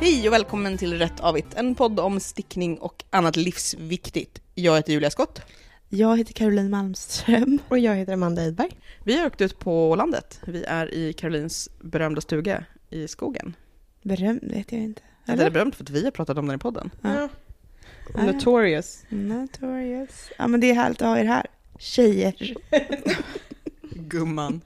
Hej och välkommen till Rätt Avigt, en podd om stickning och annat livsviktigt. Jag heter Julia Skott. Jag heter Caroline Malmström. Och jag heter Amanda Edberg. Vi har åkt ut på landet. Vi är i Carolines berömda stuga i skogen. Berömd vet jag inte. Eller? Det är berömt för att vi har pratat om den i podden. Ja. Ja. Notorious. Notorious. Ja men det är härligt att ha er här. Tjejer. Gumman.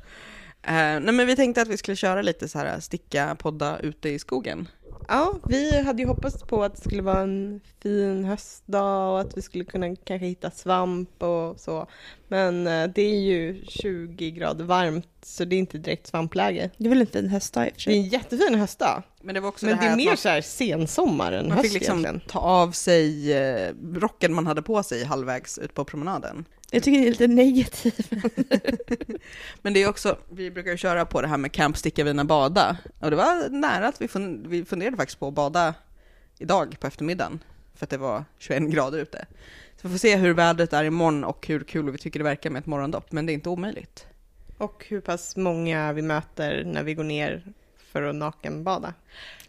Uh, nej men vi tänkte att vi skulle köra lite så här sticka, podda ute i skogen. Ja, vi hade ju hoppats på att det skulle vara en fin höstdag och att vi skulle kunna kanske hitta svamp och så. Men eh, det är ju 20 grader varmt så det är inte direkt svampläge. Det är väl inte en höstdag i och för sig? Det är en jättefin höstdag. Men det, var också Men det, det är mer man, så här sensommar än man höst fick liksom egentligen. ta av sig eh, rocken man hade på sig halvvägs ut på promenaden. Jag tycker det är lite negativt. Men det är också, vi brukar ju köra på det här med camp, sticka, vina, bada. Och det var nära att vi, fun, vi funderade faktiskt på att bada idag på eftermiddagen. För att det var 21 grader ute. Så vi får se hur vädret är imorgon och hur kul vi tycker det verkar med ett morgondopp. Men det är inte omöjligt. Och hur pass många vi möter när vi går ner för att nakenbada.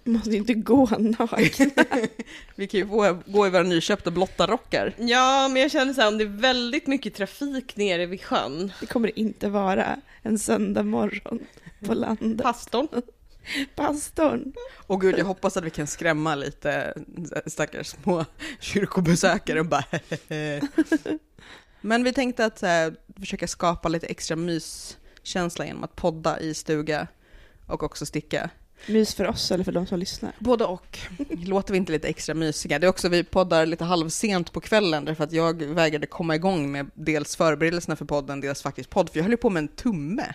Man måste ju inte gå nakna. vi kan ju få gå i våra nyköpta blotta rockar. Ja, men jag känner så här, om det är väldigt mycket trafik nere vid sjön. Det kommer det inte vara en söndag morgon på landet. Pastorn. Pastorn. Och gud, jag hoppas att vi kan skrämma lite stackars små kyrkobesökare och bara Men vi tänkte att här, försöka skapa lite extra myskänsla genom att podda i stuga och också sticka. Mys för oss eller för de som lyssnar? Både och. Låter vi inte lite extra mysiga? Det är också, vi poddar lite halvsent på kvällen därför att jag vägrade komma igång med dels förberedelserna för podden, dels faktiskt podd, för jag höll ju på med en tumme.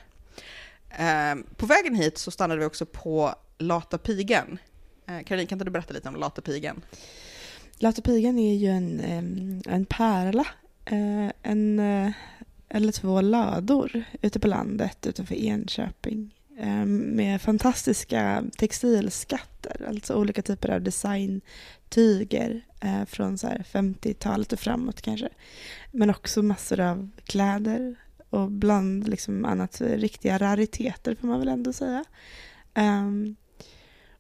Eh, på vägen hit så stannade vi också på Lata Pigan. Eh, Caroline, kan inte du berätta lite om Lata Pigan? Lata Pigan är ju en, en pärla, eh, en eller två lador ute på landet utanför Enköping Ehm, med fantastiska textilskatter, alltså olika typer av designtyger eh, från 50-talet och framåt kanske. Men också massor av kläder och bland liksom annat riktiga rariteter får man väl ändå säga. Um,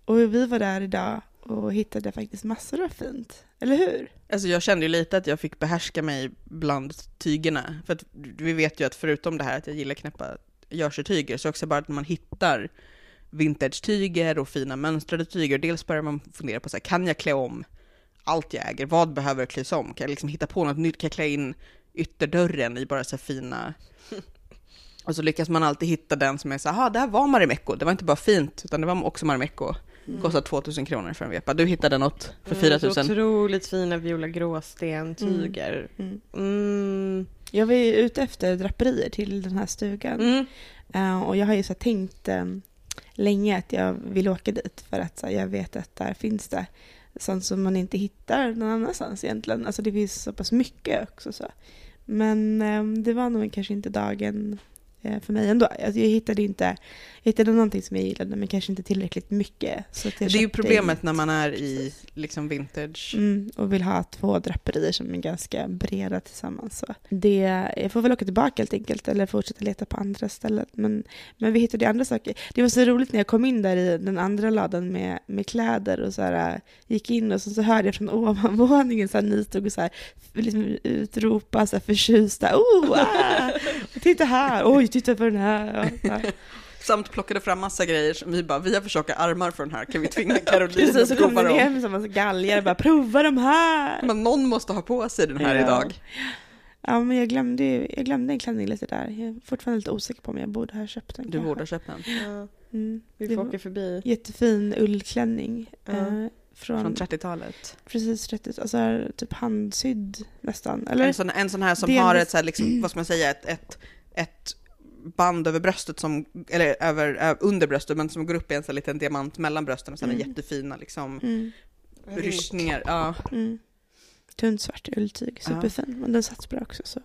och vi var där idag och hittade faktiskt massor av fint, eller hur? Alltså jag kände ju lite att jag fick behärska mig bland tygerna, för att vi vet ju att förutom det här att jag gillar knäppa görsetyger, så också bara att man hittar vintage-tyger och fina mönstrade tyger, dels börjar man fundera på så här, kan jag klä om allt jag äger? Vad behöver klys om? Kan jag liksom hitta på något nytt? Kan jag klä in ytterdörren i bara så fina och så lyckas man alltid hitta den som är så här, det här var Marimekko, det var inte bara fint, utan det var också Marimekko. Mm. Kostar 2000 kronor för en vepa. Du hittade något för 4000. Mm, otroligt fina viola gråsten-tyger. Mm. Mm. Jag var ju ute efter draperier till den här stugan. Uh, och jag har ju så tänkt um, länge att jag vill åka dit för att så, jag vet att där finns det sånt som man inte hittar någon annanstans egentligen. Alltså det finns så pass mycket också. Så. Men um, det var nog kanske inte dagen för mig ändå. Alltså jag hittade inte, jag hittade någonting som jag gillade men kanske inte tillräckligt mycket. Så det är ju problemet när man är i liksom vintage. Mm, och vill ha två draperier som är ganska breda tillsammans. Så det, jag får väl åka tillbaka helt enkelt eller fortsätta leta på andra ställen. Men, men vi hittade andra saker. Det var så roligt när jag kom in där i den andra ladan med, med kläder och så här, gick in och så, så hörde jag från ovanvåningen så här, ni stod och så här, liksom utropa så här, förtjusta. Oh, ah, titta här! Oj, titta på den här. Ja, Samt plockade fram massa grejer som vi bara, vi har försöka armar för den här, kan vi tvinga Caroline Precis, så kom den hem som massa galgar bara, prova de här! Men någon måste ha på sig den här ja. idag. Ja, men jag glömde, jag glömde en klänning lite där. Jag är fortfarande lite osäker på om jag borde ha köpt den. Du borde ha köpt den. Ja. Mm. Vi får åka förbi. Jättefin ullklänning. Ja. Eh, från, från 30-talet? Precis, 30 alltså typ handsydd nästan. Eller? En, sån, en sån här som Delvis. har ett, så här, liksom, vad ska man säga, ett, ett, ett band över bröstet som, eller över, under bröstet, men som går upp i en sån liten diamant mellan brösten och sen mm. jättefina liksom mm. rystningar. Ja. Mm. Tunt svart ulltyg, superfin. Ja. Men den sats bra också så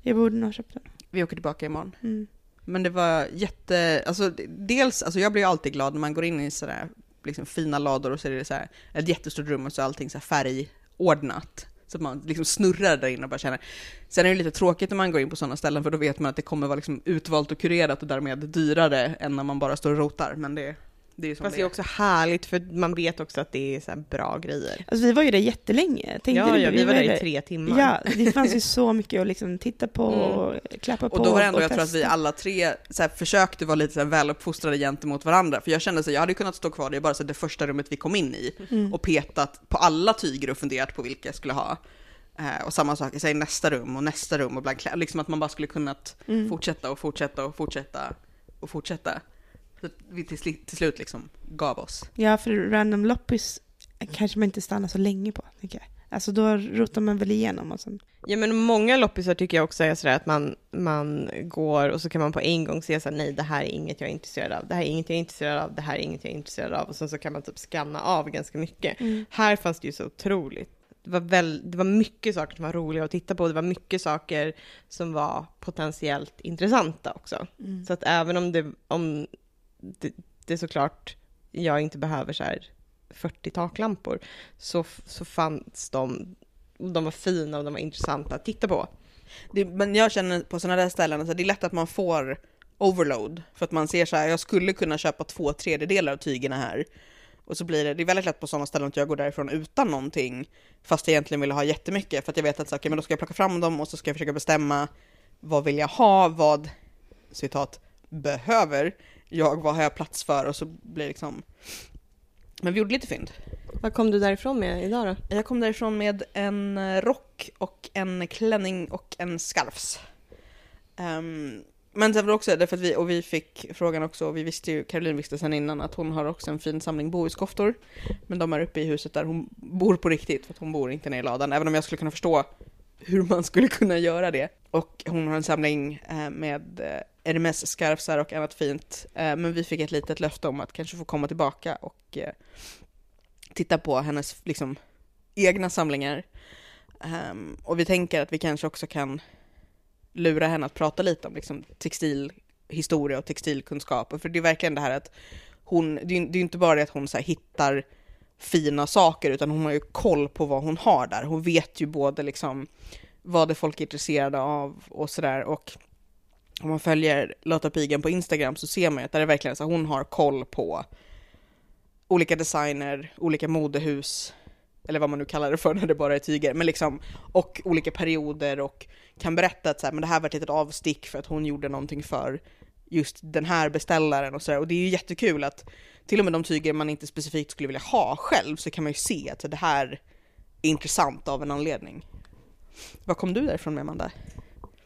jag borde nog ha köpt den. Vi åker tillbaka imorgon. Mm. Men det var jätte, alltså dels, alltså jag blir alltid glad när man går in i sådär liksom fina lador och så är det så här, ett jättestort rum och så är allting så färgordnat. Så att man liksom snurrar där inne och bara känner. Sen är det lite tråkigt när man går in på sådana ställen för då vet man att det kommer vara liksom utvalt och kurerat och därmed dyrare än när man bara står och rotar. Men det, det är som Fast det det är är. också härligt för man vet också att det är så här bra grejer. Alltså vi var ju där jättelänge. Tänkte ja, du ja, på- vi var där ju i tre timmar. Ja, det fanns ju så mycket att liksom titta på och klappa på. Och då var det ändå, jag tror att vi testa. alla tre så här, försökte vara lite så här, väluppfostrade gentemot varandra. För jag kände så här, jag hade kunnat stå kvar i bara så här, det första rummet vi kom in i Mm. och petat på alla tyger och funderat på vilka jag skulle ha. Eh, och samma sak i sig, nästa rum och nästa rum och bland klä- liksom att man bara skulle kunnat Mm. fortsätta och fortsätta och fortsätta och fortsätta. Så att vi till, sli- till slut liksom gav oss. Ja, för random loppis kanske man inte stannar så länge på, tänker jag. Alltså då rotar man väl igenom och sen... Ja men många loppisar tycker jag också är sådär att man, man går och så kan man på en gång se såhär, nej det här är inget jag är intresserad av, det här är inget jag är intresserad av, det här är inget jag är intresserad av och sen så kan man typ scanna av ganska mycket. Här fanns det ju så otroligt. Det var, väl, det var mycket saker som var roliga att titta på, det var mycket saker som var potentiellt intressanta också. Mm. Så att även om det, om det, det såklart jag inte behöver så här 40 taklampor, så, så fanns de, de var fina och de var intressanta att titta på. Det, men jag känner på sådana där ställen, alltså, det är lätt att man får overload. För att man ser så här, jag skulle kunna köpa två tredjedelar av tygerna här. Och så blir det, det är väldigt lätt på sådana ställen att jag går därifrån utan någonting. Fast jag egentligen vill ha jättemycket. För att jag vet att så, okay, men då ska jag plocka fram dem och så ska jag försöka bestämma vad vill jag ha, vad, citat, behöver jag, vad har jag plats för och så blir det liksom... Men vi gjorde lite fynd. Vad kom du därifrån med idag då? Jag kom därifrån med en eh, rock och en klänning och en scarfs. Ehm, men det var också därför att vi, och vi fick frågan också, och vi visste ju, Caroline visste sedan innan att hon har också en fin samling bohuskoftor. Men de är uppe i huset där hon bor på riktigt, för att hon bor inte nere i ladan. Även om jag skulle kunna förstå hur man skulle kunna göra det. Och hon har en samling eh, med eh, Hermes scarfsar och annat fint. Eh, men vi fick ett litet löfte om att kanske få komma tillbaka och eh, titta på hennes liksom, egna samlingar. Ehm, och vi tänker att vi kanske också kan lura henne att prata lite om liksom, textilhistoria och textilkunskap. För det är verkligen det här att hon, det är ju det är inte bara det att hon så här, hittar fina saker, utan hon har ju koll på vad hon har där. Hon vet ju både liksom vad det folk är intresserade av och sådär. Och om man följer Lotta Pigen på Instagram så ser man ju att det är verkligen så att hon har koll på olika designer, olika modehus, eller vad man nu kallar det för när det bara är tyger, men liksom, och olika perioder och kan berätta att så här, men det här var ett litet avstick för att hon gjorde någonting för just den här beställaren och sådär. Och det är ju jättekul att till och med de tyger man inte specifikt skulle vilja ha själv så kan man ju se att det här är intressant av en anledning. Vad kom du därifrån med Amanda?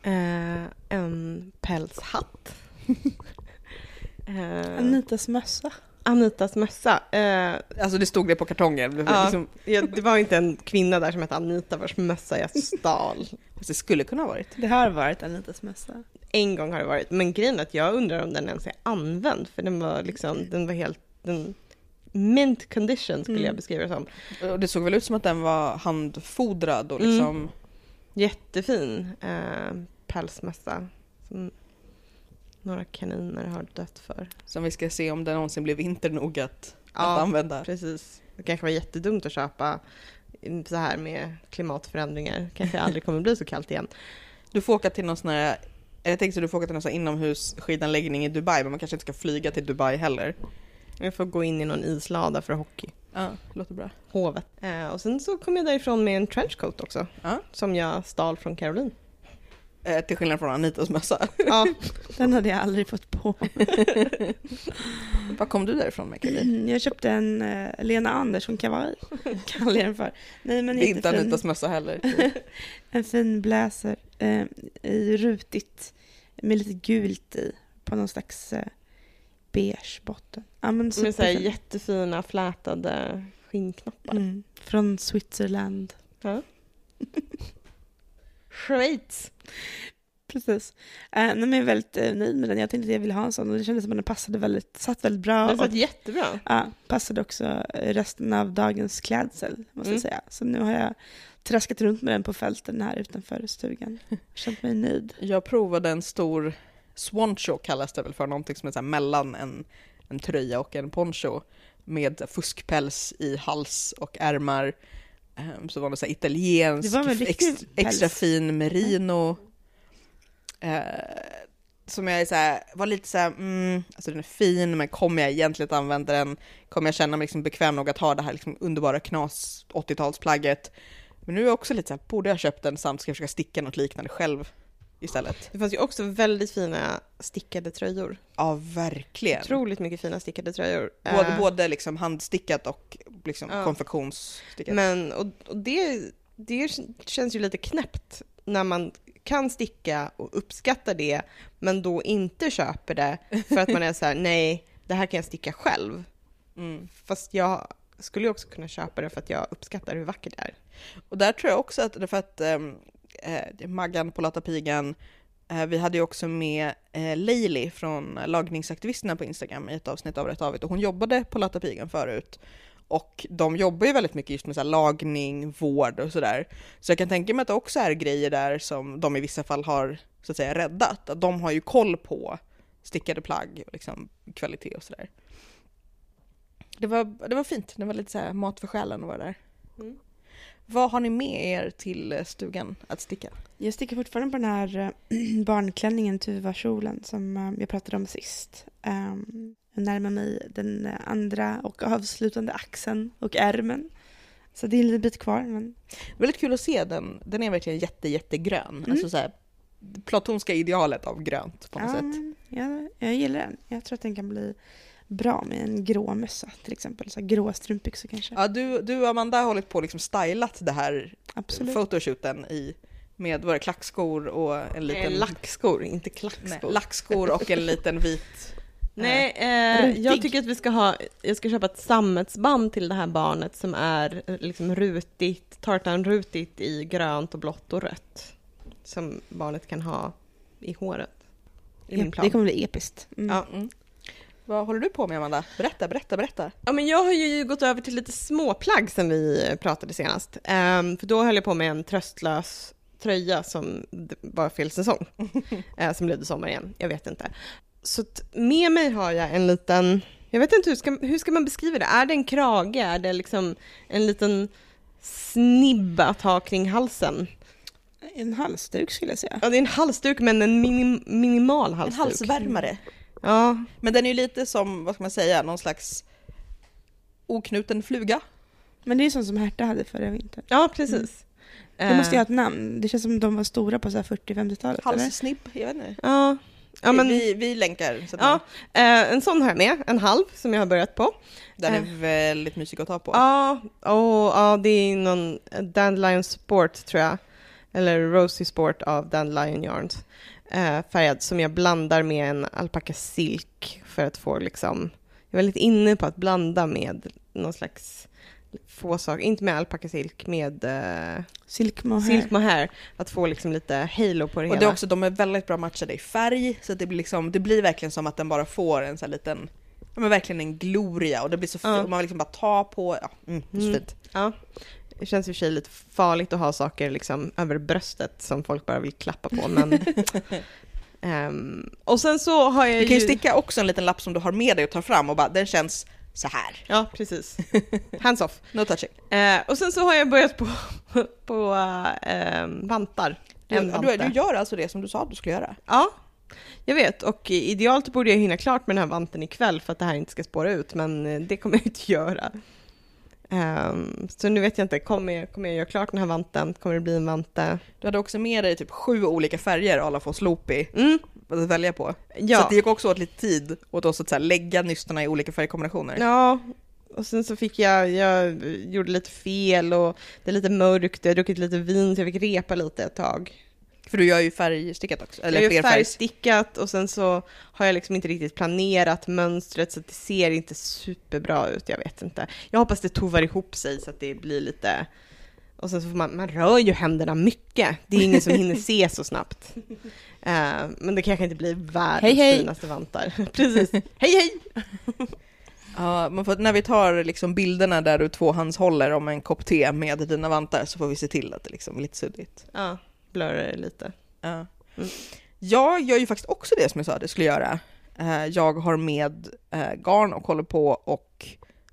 Eh, en pälshatt. eh, Anitas mössa. Anitas mössa. Eh, Alltså det stod det på kartongen. Det, var Ja. liksom, ja, det var inte en kvinna där som hette Anita vars mössa jag stal. fast det skulle kunna ha varit. Det har varit Anitas mössa. En gång har det varit, men grejen är att jag undrar om den ens är använd, för den var liksom, den var helt, den, mint condition skulle Mm. jag beskriva det som. Och det såg väl ut som att den var handfodrad och Mm. Jättefin eh, pälsmössa som några kaniner har dött för. som vi ska se om det någonsin blir vinter nog att, att Ja, använda. precis. Det kanske var jättedumt att köpa så här med klimatförändringar. Kanske aldrig kommer bli så kallt igen. Du får åka till någon sån här, jag tänkte att du får åka till någon sån här inomhusskidanläggning i Dubai, men man kanske inte ska flyga till Dubai heller. Jag får gå in i någon islada för hockey. Ja, låter bra. Hovet. Eh, och sen så kom jag därifrån med en trenchcoat också. Ja. Som jag stal från Caroline. Eh, till skillnad från Anitas mössa. Ja, Den hade jag aldrig fått på. Vad kom du därifrån med Kelly? Jag köpte en uh, Lena Andersson-kavaj. Kallar jag den för. Nej, men Det är inte. Anitas mössa heller. En fin blazer eh, i rutigt med lite gult i på någon slags eh, beige botten. Ja, men med så här jättefina flätade skinnknappar. mm, Från Switzerland. Ja. Schweiz. Precis. Eh, nej, men jag är väldigt eh, nöjd med den. Jag tänkte att jag ville ha en sån och det kändes som att den passade väldigt, satt väldigt bra. Och, satt jättebra. ja, passade också resten av dagens klädsel, måste Mm. jag säga. Så nu har jag traskat runt med den på fälten här utanför stugan. Känt mig nöjd. Jag provade en stor swancho kallas det väl för, någonting som är så mellan en, en tröja och en poncho med fuskpäls i hals och ärmar. Ehm, Så var det så här italiensk, Det var ex, extra fin merino. Eh, som jag är så här, var lite så här, mm, alltså den är fin, men kommer jag egentligen att använda den? Kommer jag känna mig liksom bekväm nog att ha det här liksom underbara knas 80-talsplagget? Men nu är jag också lite så här, borde jag köpt den samt ska jag försöka sticka något liknande själv istället? Det fanns ju också väldigt fina stickade tröjor. Ja, verkligen. Otroligt mycket fina stickade tröjor. Både, Eh, både liksom handstickat och liksom Ja. konfektionsstickat. Men, och, och det, det känns ju lite knäppt när man kan sticka och uppskattar det, men då inte köper det för att man är så här: nej, det här kan jag sticka själv. Mm. Fast jag skulle ju också kunna köpa det för att jag uppskattar hur vackert det är. Och där tror jag också att, för att ehm, eh, Maggan på Lata Pigan, eh, vi hade ju också med eh, Leili från lagningsaktivisterna på Instagram i ett avsnitt av Rätt Avigt och hon jobbade på Lata Pigan förut. Och de jobbar ju väldigt mycket just med så här lagning, vård och sådär. Så jag kan tänka mig att det också är grejer där som de i vissa fall har så att säga räddat. Att de har ju koll på stickade plagg och liksom kvalitet och sådär. Det var, det var fint, det var lite så här mat för själen att vara där. Mm. Vad har ni med er till eh, stugan att sticka? Jag sticker fortfarande på den här eh, barnklänningen, Tuva-kjolen, som eh, jag pratade om sist. Um, jag närmar mig den andra och avslutande axeln och ärmen. Så det är en liten bit kvar. Men Väldigt kul att se den. Den är verkligen jätte, jättegrön. Mm. Alltså så här, platonska idealet av grönt på något ja, sätt. jag, jag gillar den. Jag tror att den kan bli bra med en grå mössa till exempel. Så här grå strumpbyxor kanske. Ja, du, du och Amanda har hållit på och liksom stylat det här Absolut. photoshooten i med våra klackskor och en liten... Nej, lackskor, inte Nej, klackskor. lackskor och en liten vit... Nej, eh, jag tycker att vi ska ha, jag ska köpa ett sammetsband till det här barnet som är eh, liksom rutigt, tartanrutigt i grönt och blått och rött. Som barnet kan ha i håret. I plan. Det kommer bli episkt. Mm. Ja. Vad håller du på med Amanda? Berätta, berätta, berätta. Ja, men jag har ju gått över till lite småplagg sen vi pratade senast. Ehm, för då höll jag på med en tröstlös tröja som var fel säsong. eh, som blev sommar igen, jag vet inte. Så med mig har jag en liten, jag vet inte hur ska, hur ska man beskriva det? Är det en krage? Är det liksom en liten snibb att ha kring halsen? En halsduk skulle jag säga. Ja, det är en halsduk men en minim, minimal En halsduk. halsvärmare. Ja, Men den är ju lite som, vad ska man säga, någon slags oknuten fluga. Men det är sånt som Herta hade förra vintern. ja precis. Det måste ju ha ett namn. Det känns som de var stora på så här 40-50-talet. eller? Halssnibb, jag vet inte. Ja, ja men... vi, vi länkar. Så Ja, eh, en sån här med, en halv som jag har börjat på. den är eh. väldigt mysig att ta på. Ja, oh, ja det är någon Dandelion Sport tror jag. Eller Rosy Sport av Dandelion Yarns. Eh, färgad som jag blandar med en alpaka silk för att få liksom, jag är väldigt inne på att blanda med någon slags få saker, inte med alpaka silk, med eh, Silk mohair. silk mohair, att få liksom lite halo på det Och hela. det är också, de är väldigt bra matchade i färg, så att det blir liksom, det blir verkligen som att den bara får en sån liten, ja men verkligen en gloria och det blir så Ja. fint, man vill liksom bara ta på, ja, mm, så Mm. fint. Ja, det känns i och för sig lite farligt att ha saker liksom över bröstet som folk bara vill klappa på, men... Ehm, och sen så har jag Du kan ju ju... sticka också en liten lapp som du har med dig och tar fram och bara, den känns så här. Ja, precis. Hands off. No touching. Eh, och sen så har jag börjat på, på ehm, vantar. Du, du, du gör alltså det som du sa att du skulle göra? Ja, jag vet. Och idealt borde jag hinna klart med den här vanten ikväll för att det här inte ska spåra ut, men eh, det kommer jag inte göra. Ehm, så nu vet jag inte, kommer jag, kommer jag göra klart den här vanten? Kommer det bli en vante? Du hade också med dig typ sju olika färger alla får Sloopy Mm, att välja på. Så ja. att det gick också åt lite tid åt oss att så här, lägga nystorna i olika färgkombinationer. Ja, och sen så fick jag, jag gjorde lite fel och det är lite mörkt, jag har druckit lite vin så jag fick repa lite ett tag. För du gör ju färgstickat också, eller jag gör färgstickat och sen så har jag liksom inte riktigt planerat mönstret så det ser inte superbra ut, jag vet inte. Jag hoppas det tovar ihop sig så att det blir lite... Och sen så får man, man rör ju händerna mycket, det är ingen som hinner se så snabbt. Eh, men det kanske inte blir världens Hej, hej. finaste vantar. Precis. hej hej! Ja, men för när vi tar liksom bilderna där du tvåhandshåller om en kopp te med dina vantar så får vi se till att det liksom är lite suddigt. Ja, blurrar det lite. Ja. Mm. Jag gör ju faktiskt också det som jag sa att jag skulle göra. Eh, Jag har med eh, garn och håller på och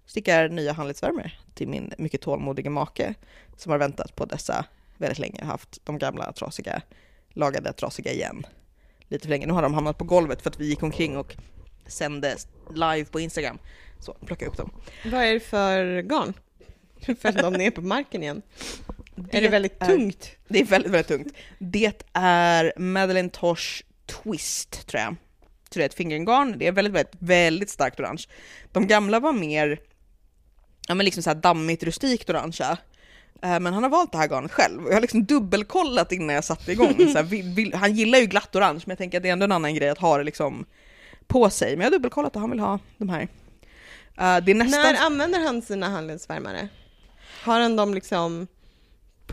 stickar nya handledsvärmare till min mycket tålmodiga make som har väntat på dessa väldigt länge, haft de gamla trasiga, lagade trasiga igen. lite för länge. Nu har de hamnat på golvet för att vi gick omkring och sände live på Instagram. Så plockar jag upp dem. Vad är det för garn? Att de är på marken igen. Är det väldigt är- tungt? Det är väldigt, väldigt tungt. Det är Madeleine Tosh Twist, tror jag. Så det är ett fingergarn. Det är väldigt, väldigt, väldigt starkt orange. De gamla var mer, ja men liksom så här dammigt, rustikt orangea. Eh, Men han har valt det här garnet själv jag har liksom dubbelkollat innan jag satte igång. Så här, vill, vill, han gillar ju glatt orange men jag tänker att det är ändå en annan grej att ha det liksom på sig. Men jag har dubbelkollat och han vill ha de här. Eh, det är nästan... När använder han sina handledsvärmare? Har han dem liksom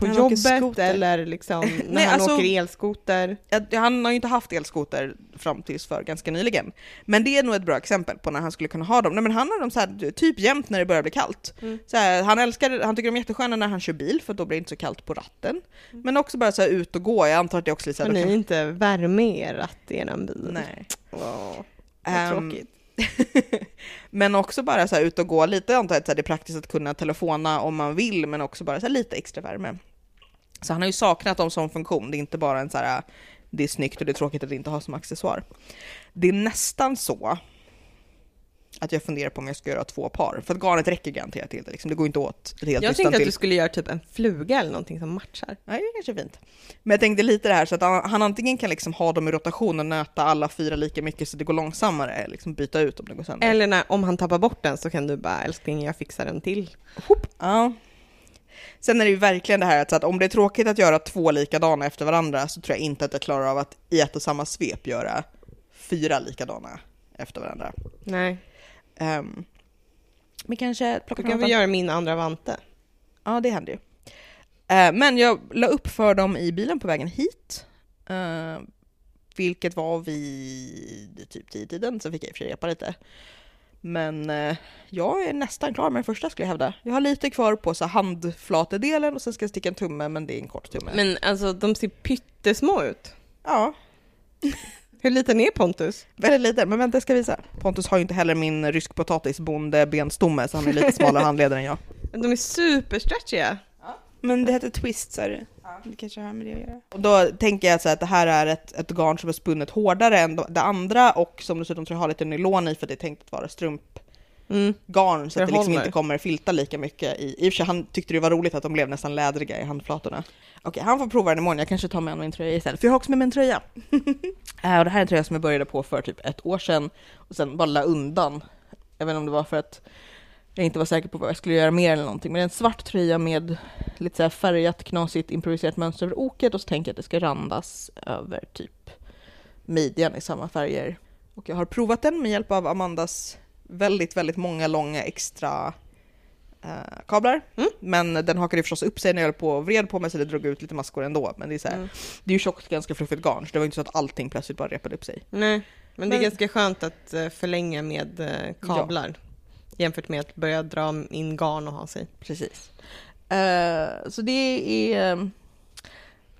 på han jobbet eller liksom när Nej, han alltså- åker elskoter? Han har ju inte haft elskoter fram tills för ganska nyligen. Men det är nog ett bra exempel på när han skulle kunna ha dem. Nej, men han har dem så här, typ jämt när det börjar bli kallt. Mm. Så här, han, älskar, han tycker de är jättesköna när han kör bil för då blir det inte så kallt på ratten. Men också bara så här, ut och gå. Jag antar att det också är så Har här, ni då inte värme i er ratt i eran bil? kan, Nej. Åh, vad Ehm, tråkigt. men också bara så här, ut och gå lite. Jag antar att så här, det är praktiskt att kunna telefona om man vill, men också bara så här, lite extra värme. Så han har ju saknat dem som funktion. Det är inte bara en så här, det är snyggt och det är tråkigt att inte ha som accessoar. Det är nästan så att jag funderar på om jag ska göra två par, för att garnet räcker garanterat till det. Liksom. Det går inte åt ett helt Jag tänkte att till. du skulle göra typ en fluga eller någonting som matchar. Ja, det är kanske fint. Men jag tänkte lite det här så att han, han antingen kan liksom ha dem i rotation och nöta alla fyra lika mycket så det går långsammare, eller liksom byta ut om det går sönder. Eller när, om han tappar bort den så kan du bara älskling jag fixar en till. Ja. Sen är det ju verkligen det här att, så att om det är tråkigt att göra två likadana efter varandra så tror jag inte att jag klarar av att i ett och samma svep göra fyra likadana efter varandra. Nej, Um, men kanske plocka kan något väl göra min andra vante. Ja, det händer ju. Eh, men jag la upp för dem i bilen på vägen hit. eh, vilket var vid typ tiden, så fick jag i och för sig repa lite. Men eh, jag är nästan klar med den första skulle jag hävda. Jag har lite kvar på så handflatedelen och sen ska jag sticka en tumme, men det är en kort tumme. Men alltså de ser pyttesmå ut. Ja, Hur liten är Pontus? väldigt liten. Men vänta, jag ska visa. Pontus har ju inte heller min ryskpotatisbonde benstomme, så han är lite smalare handledare än jag. De är superstretchiga. Men det heter twist sa du? Det kanske har med det att göra. Och då tänker jag så att det här är ett, ett garn som är spunnet hårdare än det andra och som dessutom tror jag har lite nylon i för det är tänkt att vara strumpgarn Mm. så Det att det liksom håller. inte kommer filta lika mycket i. I och för sig han tyckte det var roligt att de blev nästan lädriga i handflatorna. Okej, han får prova den imorgon. Jag kanske tar med min tröja istället, för jag har också med mig en tröja. Eh, och det här är en tröja som jag började på för typ ett år sedan och sen bara la undan. Jag vet inte om det var för att jag inte var säker på vad jag skulle göra mer eller någonting. Men det är en svart tröja med lite så här färgat, knasigt, improviserat mönster över oket och så tänker jag att det ska randas över typ midjan i samma färger. Och jag har provat den med hjälp av Amandas väldigt, väldigt många långa extra eh, kablar. Mm. Men den hakade förstås upp sig när jag höll på och vred på mig så det drog ut lite maskor ändå. Men det är, så här, Mm. det är ju tjockt, ganska fluffigt garn så det var inte så att allting plötsligt bara repade upp sig. Nej, men det är Men- ganska skönt att eh, förlänga med eh, kablar. Jämfört med att börja dra in garn och ha sig. Precis. Eh, så det är eh,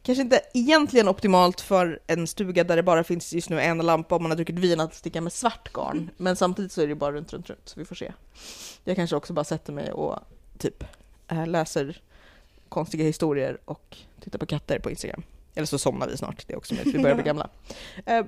kanske inte egentligen optimalt för en stuga där det bara finns just nu en lampa om man har druckit vin att sticka med svart garn. Men samtidigt så är det ju bara runt, runt, runt, så vi får se. Jag kanske också bara sätter mig och typ eh, läser konstiga historier och tittar på katter på Instagram. Eller så somnar vi snart, det är också möjligt, vi börjar bli gamla.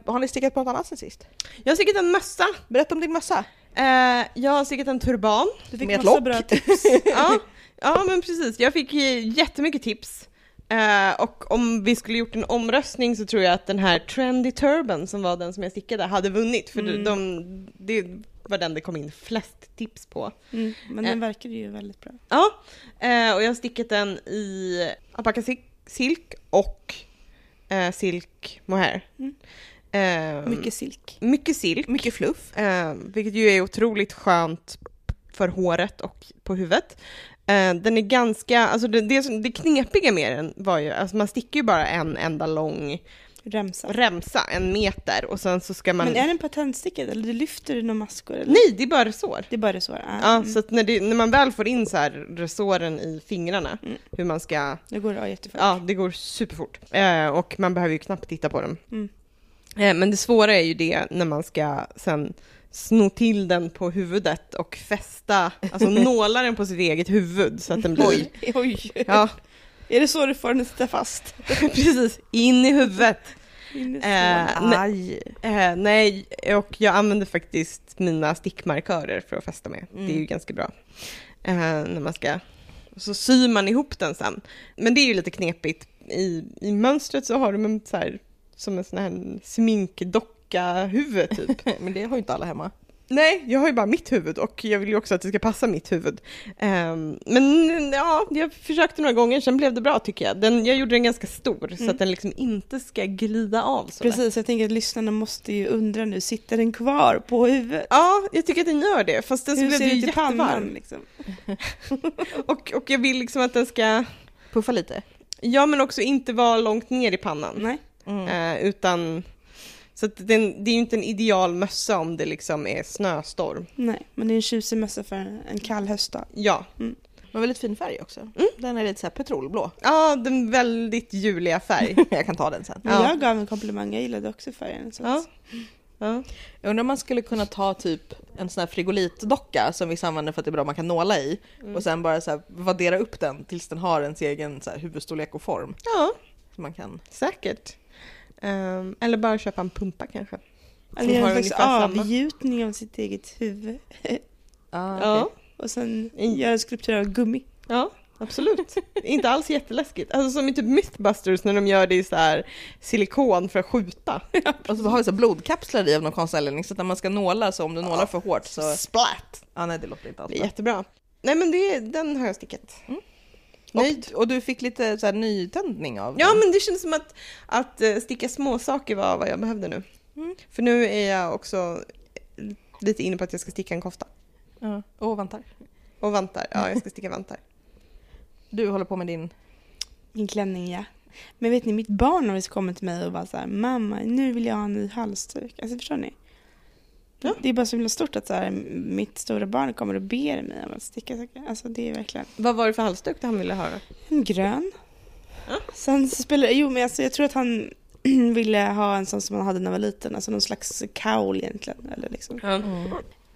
Har ni stickat på något annat sen sist? Jag har stickat en mössa. Berätta om din mössa. Eh, jag har stickat en turban. Du fick Med massa lock. bra tips. ja, ja, men precis. Jag fick eh, jättemycket tips. Eh, och om vi skulle gjort en omröstning så tror jag att den här Trendy Turban som var den som jag stickade hade vunnit. För Mm. de, det var den det kom in flest tips på. Mm, men den verkade ju väldigt bra. Ja, eh, och jag har stickat den i alpaka sil- silk och eh, silk mohair. Mm. Eh, Mycket silk. mycket silk. Mycket fluff. Eh, vilket ju är otroligt skönt för håret och på huvudet. Eh, den är ganska, alltså det, det, det knepiga med den var ju, alltså man sticker ju bara en enda lång Remsa. remsa, en meter, och sen så ska man... Men är den patentstickad eller du lyfter du några maskor? Eller? Nej, det är bara resår. Det är bara så? Ah, Ja, mm. så att när, det, när man väl får in så här resåren i fingrarna, Mm. hur man ska Det går ja, jättefort. Ja, det går superfort. Eh, och man behöver ju knappt titta på den. Mm. Eh, men det svåra är ju det när man ska sen sno till den på huvudet och fästa, alltså nåla den på sitt eget huvud så att den blir... Oj, oj. Ja, Är det så du får den att sitta fast? precis. In i huvudet. Eh, nej, Aj. eh, nej, och jag använder faktiskt mina stickmarkörer för att fästa med. Mm. Det är ju ganska bra. Eh, när man ska... Så syr man ihop den sen. Men det är ju lite knepigt. I, i mönstret så har de en så här, som en sån här sminkdocka-huvud typ. Men det har ju inte alla hemma. Nej, jag har ju bara mitt huvud och jag vill ju också att det ska passa mitt huvud. Ehm, men ja, jag försökte några gånger, sen blev det bra tycker jag. Den, jag gjorde den ganska stor så Mm. att den liksom inte ska glida av så. Precis, jag tänker att lyssnarna måste ju undra nu, sitter den kvar på huvudet? Ja, jag tycker att den gör det, fast den så Hur blev ju pannan jättevarm. liksom? Och, och jag vill liksom att den ska, Puffa lite. ja men också inte vara långt ner i pannan. Nej. Mm. Eh, utan, så att den, det är ju inte en ideal mössa om det liksom är snöstorm. Nej, men det är en tjusig mössa för en kall höstdag. Ja, Men väldigt fin färg också. Den är lite så här petrolblå. ja den väldigt juliga färg. Jag kan ta den sen. Men Ja. jag gav en komplimang, jag gillade också färgen. Så Ja. Ja. Jag undrar om man skulle kunna ta typ en sån här frigolitdocka som vissa använder för att det är bra man kan nåla i och sen bara så här vaddera upp den tills den har ens egen så här huvudstorlek och form. ja, Så man kan... säkert. Ehm, eller bara köpa en pumpa kanske. Eller har en slags samma. avgjutning av sitt eget huvud. Ah, Ja, Och sen Mm. göra en skulptur av gummi. ja absolut. Inte alls jätteläskigt. Alltså som i typ Mythbusters när de gör det i så här silikon för att skjuta. Och så har vi så blodkapslar i av någon konstig anledning så att när man ska nåla så om du nålar för hårt så... Splat! Ja nej det låter inte alls bra. jättebra. Nej men det, den har jag stickat. Nöjd. Och, och du fick lite så här nytändning av Ja den. men det känns som att, att eh, sticka små saker var vad jag behövde nu. Mm. För nu är jag också lite inne på att jag ska sticka en kofta. Ja. Och vantar. Och vantar. Ja, jag ska sticka vantar. Du håller på med din... Min klänning ja. Men vet ni, mitt barn har visst kommit till mig och bara så här, mamma, nu vill jag ha en ny halsduk. Alltså förstår ni? Ja. Det är bara så himla stort att så här, mitt stora barn kommer och ber mig om att sticka saker. Alltså det är verkligen Vad var det för halsduk han ville ha? en grön. Ja. Sen så spelar jo men alltså jag tror att han ville ha en sån som han hade när han var liten, alltså någon slags kaul egentligen. Eller liksom.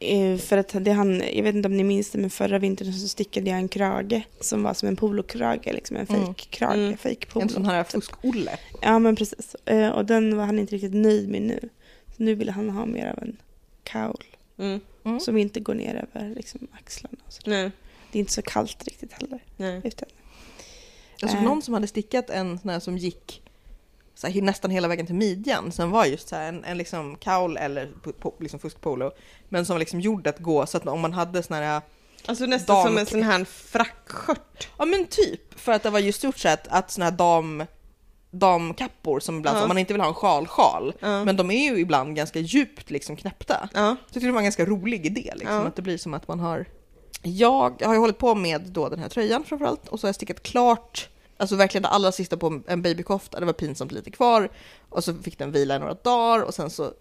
Eh, För att det han, jag vet inte om ni minns det, men förra vintern så stickade jag en krage som var som en polokrage, liksom en Mm. fejkkrage, Mm. fake polo. En sån här fusk-Olle. Ja men precis. Eh, Och den var han inte riktigt nöjd med nu. Så nu vill han ha mer av en kaul Mm. Mm. som inte går ner över liksom, axlarna. Och så. Nej. Det är inte så kallt riktigt heller. Nej. Utan, Jag såg Eh. någon som hade stickat en sån här som gick så här, nästan hela vägen till midjan. Som var just så här, en, en liksom kaul eller po, po, liksom fuskpolo. Men som var liksom gjord att gå så att om man hade sån här, Alltså nästan som Dam- en sån här frackskört. ja men typ. För att det var just gjort så att, att såna här dam, damkappor som ibland, om man inte vill ha en sjal-sjal. Ja. Men de är ju ibland ganska djupt liksom knäppta. Ja. Så jag tycker det var en ganska rolig idé liksom, att det blir som att man har... Jag har ju hållit på med då den här tröjan framförallt och så har jag stickat klart, alltså verkligen det allra sista på en babykofta, det var pinsamt lite kvar och så fick den vila i några dagar och sen så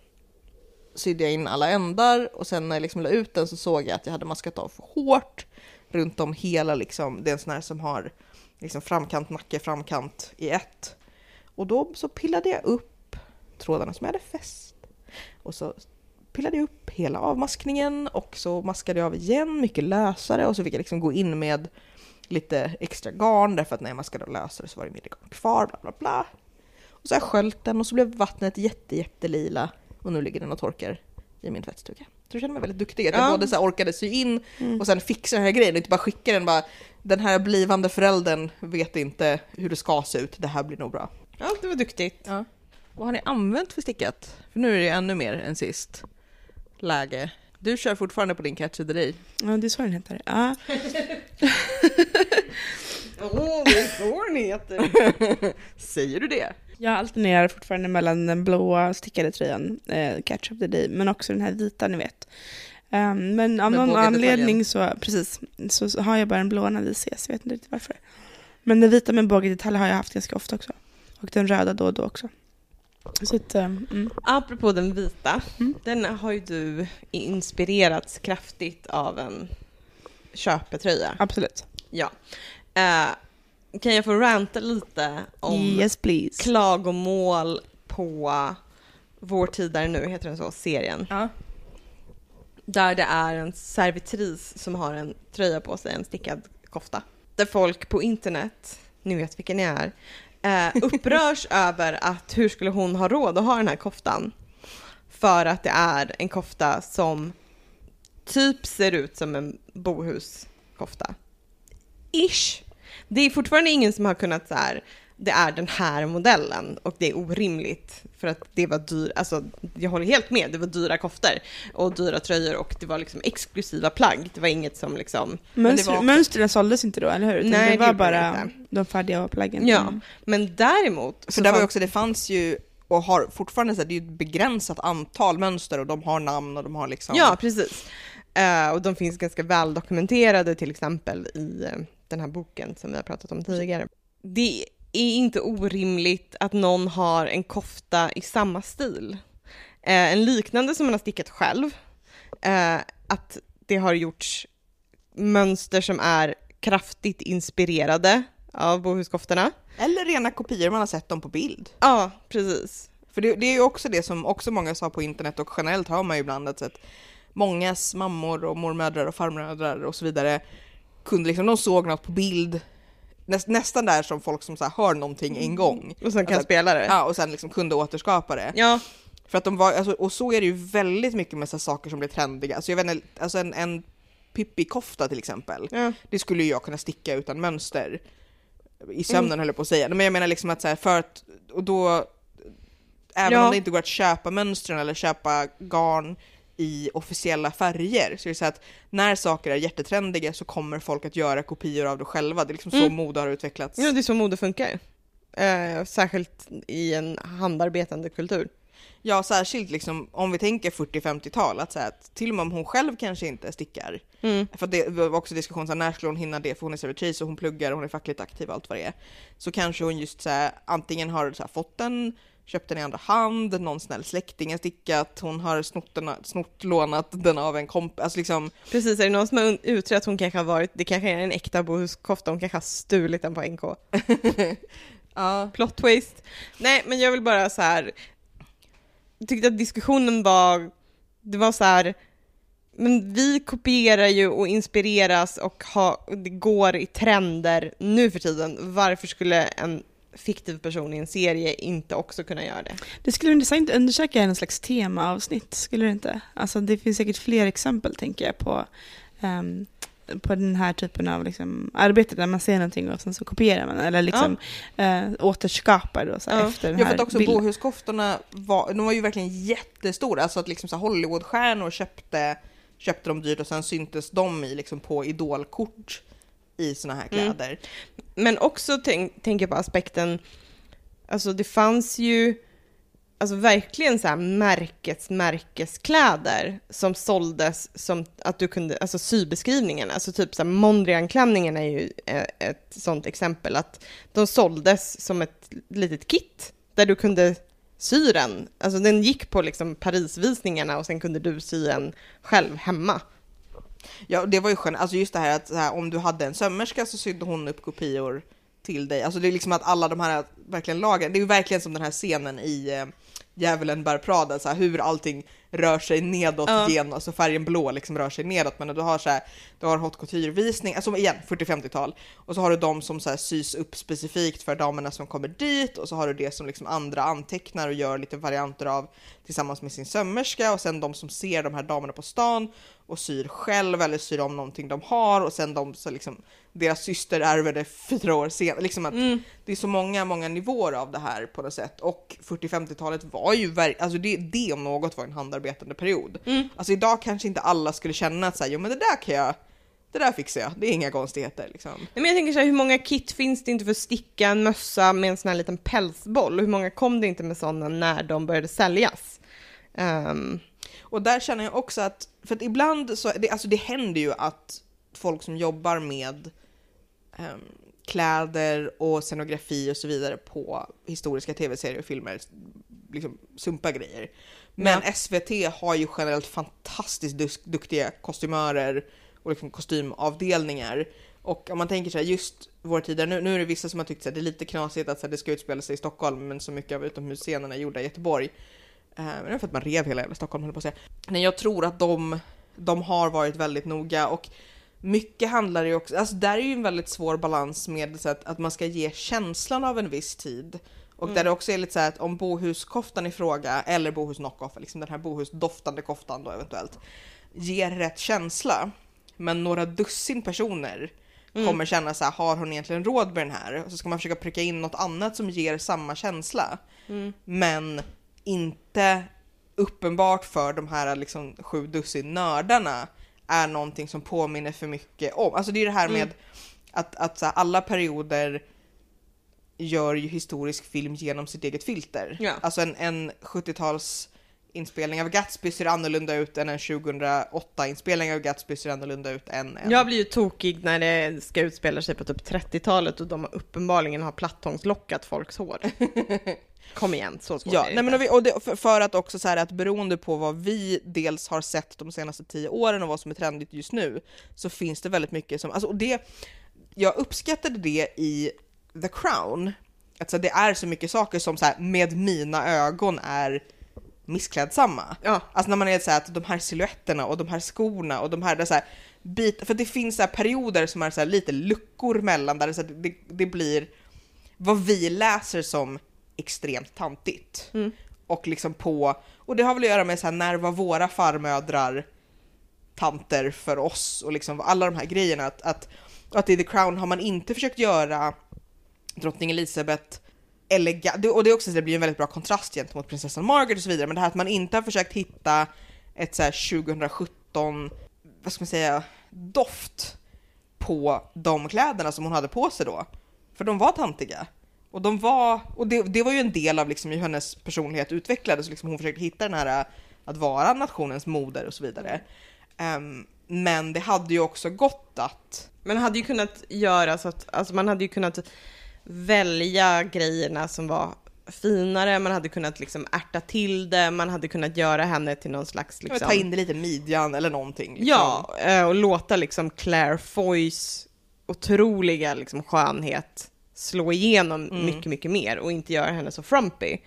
sydde jag in alla ändar och sen när jag liksom la ut den så såg jag att jag hade maskat av för hårt runt om hela liksom, det är en sån här som har liksom framkant, nacke, framkant i ett. Och då så pillade jag upp trådarna som jag hade fäst och så pillade jag upp hela avmaskningen och så maskade jag av igen mycket lösare och så fick jag liksom gå in med lite extra garn därför att när jag maskade av lösare så var det mindre garn kvar, bla bla bla. Och så har jag sköljt den och så blev vattnet jätte, jättelila och nu ligger den och torkar i min tvättstuga. Så jag känner mig väldigt duktig att jag Ja. både så här orkade sy in Mm. och sen fixa den här grejen och inte bara skicka den bara den här blivande föräldern vet inte hur det ska se ut, det här blir nog bra. Ja, det var duktigt. Ja. Vad har ni använt för stickat? För nu är det ännu mer än sist läge. Du kör fortfarande på din Catch the Day. ja, det är så den heter. Ja. Åh, det är så den heter. Säger du det? Jag alternerar fortfarande mellan den blåa stickade tröjan, eh, Catch of the Day, men också den här vita ni vet. Um, men av någon anledning så, precis, så, har jag bara den blåa när vi ses, jag vet inte riktigt varför. Men den vita med bågdetalj har jag haft ganska ofta också. Och den röda då och då också. Så att, um, mm. Apropå den vita, Mm. den har ju du inspirerats kraftigt av en köpetröja. absolut. Ja. Eh, kan jag få ranta lite om Yes please. klagomål på Vår tid är nu, heter den så, serien. Ja. Där det är en servitris som har en tröja på sig, en stickad kofta. Där folk på internet, ni vet vilka ni är, eh, upprörs över att hur skulle hon ha råd att ha den här koftan? För att det är en kofta som typ ser ut som en bohuskofta. Ish. Det är fortfarande ingen som har kunnat så här, det är den här modellen och det är orimligt för att det var dyrt, alltså jag håller helt med, det var dyra koftor och dyra tröjor och det var liksom exklusiva plagg, det var inget som liksom... Mönster, var också- Mönstren såldes inte då, eller hur? Utan Nej, det det var gjorde bara det inte. de färdiga plaggen. Ja, Mm. men däremot... För så där var också, det fanns ju och har fortfarande så här, det är ett begränsat antal mönster och de har namn och de har liksom... Ja, precis. Eh, och de finns ganska väl dokumenterade till exempel i eh, den här boken som vi har pratat om tidigare. Det är inte orimligt att någon har en kofta i samma stil. Eh, en liknande som man har stickat själv. Eh, att det har gjorts mönster som är kraftigt inspirerade av bohuskoftorna. Eller rena kopior, man har sett dem på bild. Ja, precis. För det, det är ju också det som också många sa på internet och generellt hör man ju ibland att mångas mammor och mormödrar och farmödrar och så vidare kunde liksom, de såg något på bild näst, nästan där som folk som så här, hör någonting en gång. Och sen kan Alltså, spela det. Ja, och sen liksom kunde återskapa det. Ja, För att de var, alltså, och så är det ju väldigt mycket med så saker som blir trendiga. Alltså jag vet inte, alltså en, en Pippi-kofta till exempel. ja. Det skulle ju jag kunna sticka utan mönster. I sömnen höll jag på att säga. Men jag menar liksom att så här, för att, och då, även Ja. om det inte går att köpa mönstren eller köpa garn i officiella färger, så är det så att när saker är jättetrendiga så kommer folk att göra kopior av det själva. Det är liksom så Mm. mode har utvecklats. Ja, det är så mode funkar. Eh, särskilt i en handarbetande kultur. Ja, särskilt liksom om vi tänker 40-50-tal, att, så här, att till och med om hon själv kanske inte stickar, Mm. för det var också diskussion så här, när skulle hon hinna det, för hon är servitris och hon pluggar och hon är fackligt aktiv och allt vad det är. Så kanske hon just så här, antingen har så här, fått den, köpt den i andra hand, någon snäll släkting har stickat, hon har snott, den, snott lånat den av en kompis, alltså liksom, Precis, är det någon som har utrett att hon kanske har varit, det kanske är en äkta bohuskofta, hon kanske har stulit den på NK. ja. Plot twist. Nej, men jag vill bara så här. Jag tyckte att diskussionen var, det var så här, men vi kopierar ju och inspireras och ha, det går i trender nu för tiden. Varför skulle en fiktiv person i en serie inte också kunna göra det? Det skulle vara intressant att undersöka en slags temaavsnitt, skulle det inte? Alltså det finns säkert fler exempel, tänker jag, på, ehm, på den här typen av liksom, arbete där man ser någonting och sen så kopierar man, eller liksom eh, återskapar då, så Ja. efter den Ja, för här att också bilden. bohuskoftorna var, de var ju verkligen jättestora, alltså att liksom så Hollywoodstjärnor köpte, köpte dem dyrt och sen syntes de i liksom på idolkort i såna här Mm. kläder. Men också tänk, tänker jag på aspekten, alltså det fanns ju alltså verkligen så här märkes, märkeskläder som såldes som att du kunde, alltså sybeskrivningen, alltså typ så här Mondrian-klänningen är ju eh, ett sånt exempel, att de såldes som ett litet kit där du kunde sy den. Alltså den gick på liksom Parisvisningarna och sen kunde du sy en själv hemma. Ja, det var ju skönt, alltså just det här att så här, om du hade en sömmerska så sydde hon upp kopior till dig. Alltså det är liksom att alla de här verkligen lagen, det är ju verkligen som den här scenen i eh, Djävulen bär Prada, så här, hur allting rör sig nedåt Ja. genom, alltså färgen blå liksom rör sig nedåt, men du har så här, du har haute couture-visning, alltså igen 40-50-tal, och så har du de som så här sys upp specifikt för damerna som kommer dit, och så har du det som liksom andra antecknar och gör lite varianter av tillsammans med sin sömmerska, och sen de som ser de här damerna på stan och syr själv eller syr om någonting de har, och sen de så liksom deras syster ärver det fyra år senare. Liksom att Mm. det är så många, många nivåer av det här på något sätt. Och 40-50-talet var ju, ver- alltså det, det om något var en handarbetande period. Mm. Alltså idag kanske inte alla skulle känna att så här, jo men det där kan jag, det där fixar jag, det är inga konstigheter liksom. Nej, Men jag tänker så här, hur många kit finns det inte för att sticka en mössa med en sån här liten pälsboll? Hur många kom det inte med sådana när de började säljas? Ehm, Och där känner jag också att, för att ibland så, det, alltså det händer ju att folk som jobbar med ehm, kläder och scenografi och så vidare på historiska tv-serier och filmer liksom sumpar grejer. Men SVT har ju generellt fantastiskt duktiga kostymörer och liksom kostymavdelningar. Och om man tänker så här, just vår tid, nu, nu är det vissa som har tyckt att det är lite knasigt att så här, det ska utspela sig i Stockholm, men så mycket av utomhusscenerna är gjorda i Göteborg. Eh, Men det är för att man rev hela jävla Stockholm, höll på att säga. Men jag tror att de, de har varit väldigt noga och mycket handlar ju också, alltså där är ju en väldigt svår balans med så att, att man ska ge känslan av en viss tid. Och Mm. där det också är lite så att om bohuskoftan i fråga, eller bohus knockoff, liksom den här bohusdoftande koftan då eventuellt, ger rätt känsla. Men några dussin personer Mm. kommer känna så här, har hon egentligen råd med den här? Och så ska man försöka pricka in något annat som ger samma känsla. Mm. Men inte uppenbart för de här liksom sju dussin nördarna är någonting som påminner för mycket om. Alltså det är det här med Mm. att, att så här, alla perioder gör ju historisk film genom sitt eget filter. Ja. Alltså en, en 70-tals inspelning av Gatsby ser annorlunda ut än en 2008 inspelning av Gatsby ser annorlunda ut än en... Jag blir ju tokig när det ska utspela sig på typ 30-talet och de uppenbarligen har plattångslockat folks hår. Kom igen, så svårt Ja, är det nej men inte. och vi, och det, för, för att också så här att beroende på vad vi dels har sett de senaste tio åren och vad som är trendigt just nu så finns det väldigt mycket som, alltså och det, jag uppskattade det i The Crown, alltså det är så mycket saker som så här, med mina ögon är missklädsamma. Ja, Alltså när man är så här att de här silhuetterna och de här skorna och de här, det är så här bit, för det finns så perioder som är så lite luckor mellan där det, så det, det blir vad vi läser som extremt tantigt. Mm. Och liksom på, och det har väl att göra med så här när var våra farmödrar tanter för oss och liksom alla de här grejerna att, att, att i The Crown har man inte försökt göra drottning Elizabeth elegant, och det är också så det blir en väldigt bra kontrast gentemot prinsessan Margaret och så vidare, men det här att man inte har försökt hitta ett så här 2017, vad ska man säga, doft på de kläderna som hon hade på sig då. För de var tantiga. Och de var, och det, det var ju en del av liksom hur hennes personlighet utvecklades, liksom hon försökte hitta den här äh, att vara nationens moder och så vidare. Um, men det hade ju också gått att man hade ju kunnat göra så att, alltså man hade ju kunnat välja grejerna som var finare, man hade kunnat liksom ärta till det, man hade kunnat göra henne till någon slags liksom... ta in det lite midjan eller någonting. Liksom. Ja, eh, och låta liksom Claire Foys otroliga liksom skönhet slå igenom Mm. mycket, mycket mer och inte göra henne så frumpy.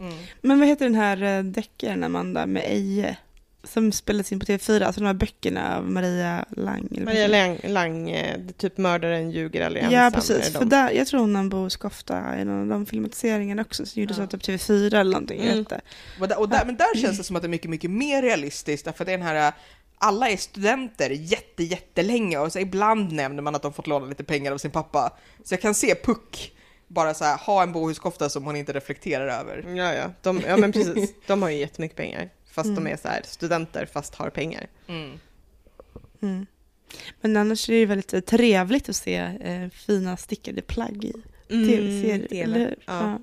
Mm. Men vad heter den här eh, deckaren, Amanda, med Eje? Som spelades in på TV4, alltså de här böckerna av Maria Lang. Maria Lang, Lang eh, typ mördaren ljuger eller det? ensam. Ja, precis. För där, jag tror hon har en bohuskofta i någon av de filmatiseringarna också, som gjordes Ja. av typ TV4 eller någonting. Mm. Och där, och där, men där känns det som att det är mycket, mycket mer realistiskt, därför att det är den här alla är studenter jätte, jättelänge och så ibland nämner man att de fått låna lite pengar av sin pappa. Så jag kan se Puck bara så här, ha en bohuskofta som hon inte reflekterar över. Ja, ja. De, ja, men precis. De har ju jättemycket pengar. Fast Mm. de är så här studenter fast har pengar. Mm. Mm. Men annars är det ju väldigt trevligt att se eh, fina stickade plagg i tv-serier, TV. eller hur? Mm, Ja.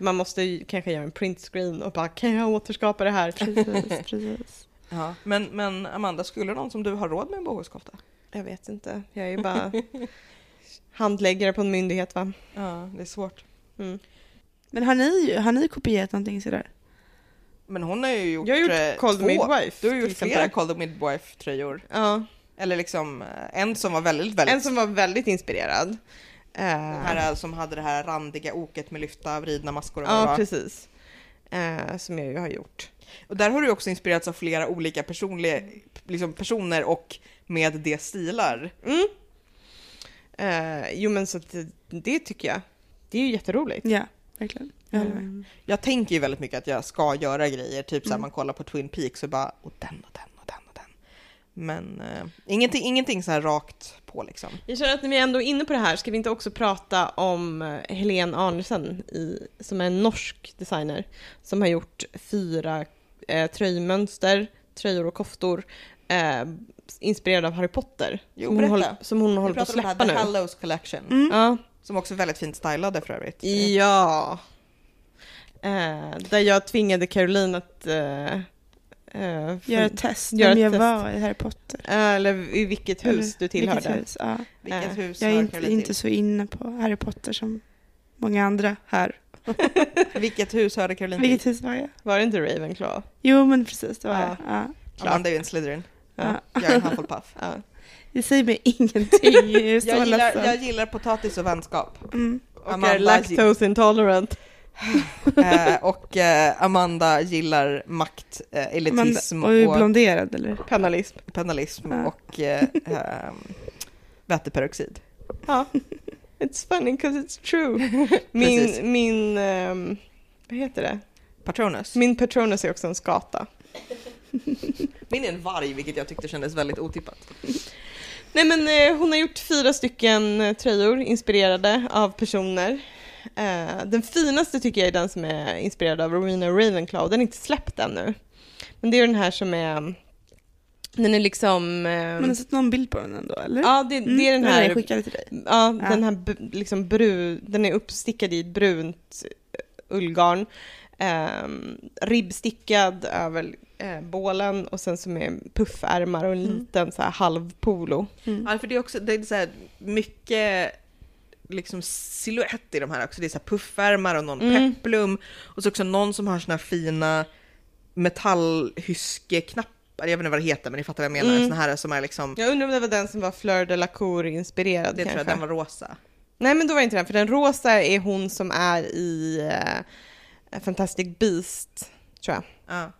Man måste ju kanske göra en printscreen och bara kan jag återskapa det här? Precis, precis. Ja. Men, men Amanda, skulle någon som du har råd med en bohuskofta? Jag vet inte. Jag är ju bara handläggare på en myndighet va? Ja, det är svårt. Mm. Men har ni, har ni kopierat någonting sådär? Men hon har ju gjort, Jag har gjort eh, Cold två. Midwife. Du har gjort flera the Midwife-tröjor. Ja, Eller liksom eh, en som var väldigt, väldigt... en som var väldigt inspirerad. Eh, Den här eh, som hade det här randiga oket med lyfta vridna maskor. och ja, var. precis. Eh, som jag ju har gjort. Och där har du också inspirerats av flera olika personliga, liksom personer och med det stilar. Mm. Eh, jo men så att det, det tycker jag. Det är ju jätteroligt. Ja, verkligen. Mm. Jag tänker ju väldigt mycket att jag ska göra grejer, typ såhär Mm. man kollar på Twin Peaks och bara och den och den och den och den. Men eh, ingenting, ingenting så här rakt på liksom. Jag känner att när vi ändå är inne på det här, ska vi inte också prata om eh, Helene Arnesen i, som är en norsk designer som har gjort fyra eh, tröjmönster, tröjor och koftor eh, inspirerade av Harry Potter. Jo, som, hon håller, som hon håller på att pratar om det här släppa The nu. Hallows Collection, Mm. Ja. som också är väldigt fint stylade för övrigt. ja. Eh, där jag tvingade Caroline att eh, eh, Gör ett test, Gör vem ett jag test. var i Harry Potter. eh, eller i vilket hus Eller du tillhörde. Vilket hus, ja. Vilket Eh, hus Jag är inte, inte så inne på Harry Potter som många andra här. Vilket hus hörde Caroline Vilket till? hus var jag? Var det inte Ravenclaw? Jo, men precis, det var Ja. jag. Ja. Amanda är ju en Slytherin. Ja. Jag är en Hufflepuff. Ja. Det säger mig ingenting. Jag gillar, jag gillar potatis och vänskap. Mm. Och Amanda är lactose intolerant. Eh, och eh, Amanda gillar makt, eh, elitism Men, och blonderad eller? Penalism. penalism Ja. och eh, eh, väteperoxid. Ja. It's funny because it's true. Min, min, ehm, vad heter det? Patronus. Min Patronus är också en skata. Min är en varg, vilket jag tyckte kändes väldigt otippat. Nej men eh, hon har gjort fyra stycken tröjor inspirerade av personer. Eh, den finaste tycker jag är den som är inspirerad av Rowena Ravenclaw. Den är inte släppt ännu. Men det är den här som är... Den är liksom... Eh, Man har sett någon bild på den ändå eller? ja, det, det är den här... jag skickade till dig. Ja, Ja. den här liksom brun, den är uppstickad i ett brunt eh, ullgarn. Um, ribbstickad över eh, bålen och sen som är puffärmar och en Mm. liten så här halvpolo. Mm. Ja, för det är också det är så här, mycket liksom silhuett i de här också. Det är så här puffärmar och någon Mm. peplum. Och så också någon som har såna här fina metallhyskeknappar. Jag vet inte vad det heter, men ni fattar vad jag menar. Mm. Såna här som är liksom, Jag undrar om det var den som var Fleur de la Cour inspirerad det tror kanske. jag den var rosa. Nej men då var det inte den, för den rosa är hon som är i eh, Fantastic Beast, tror jag. Ja.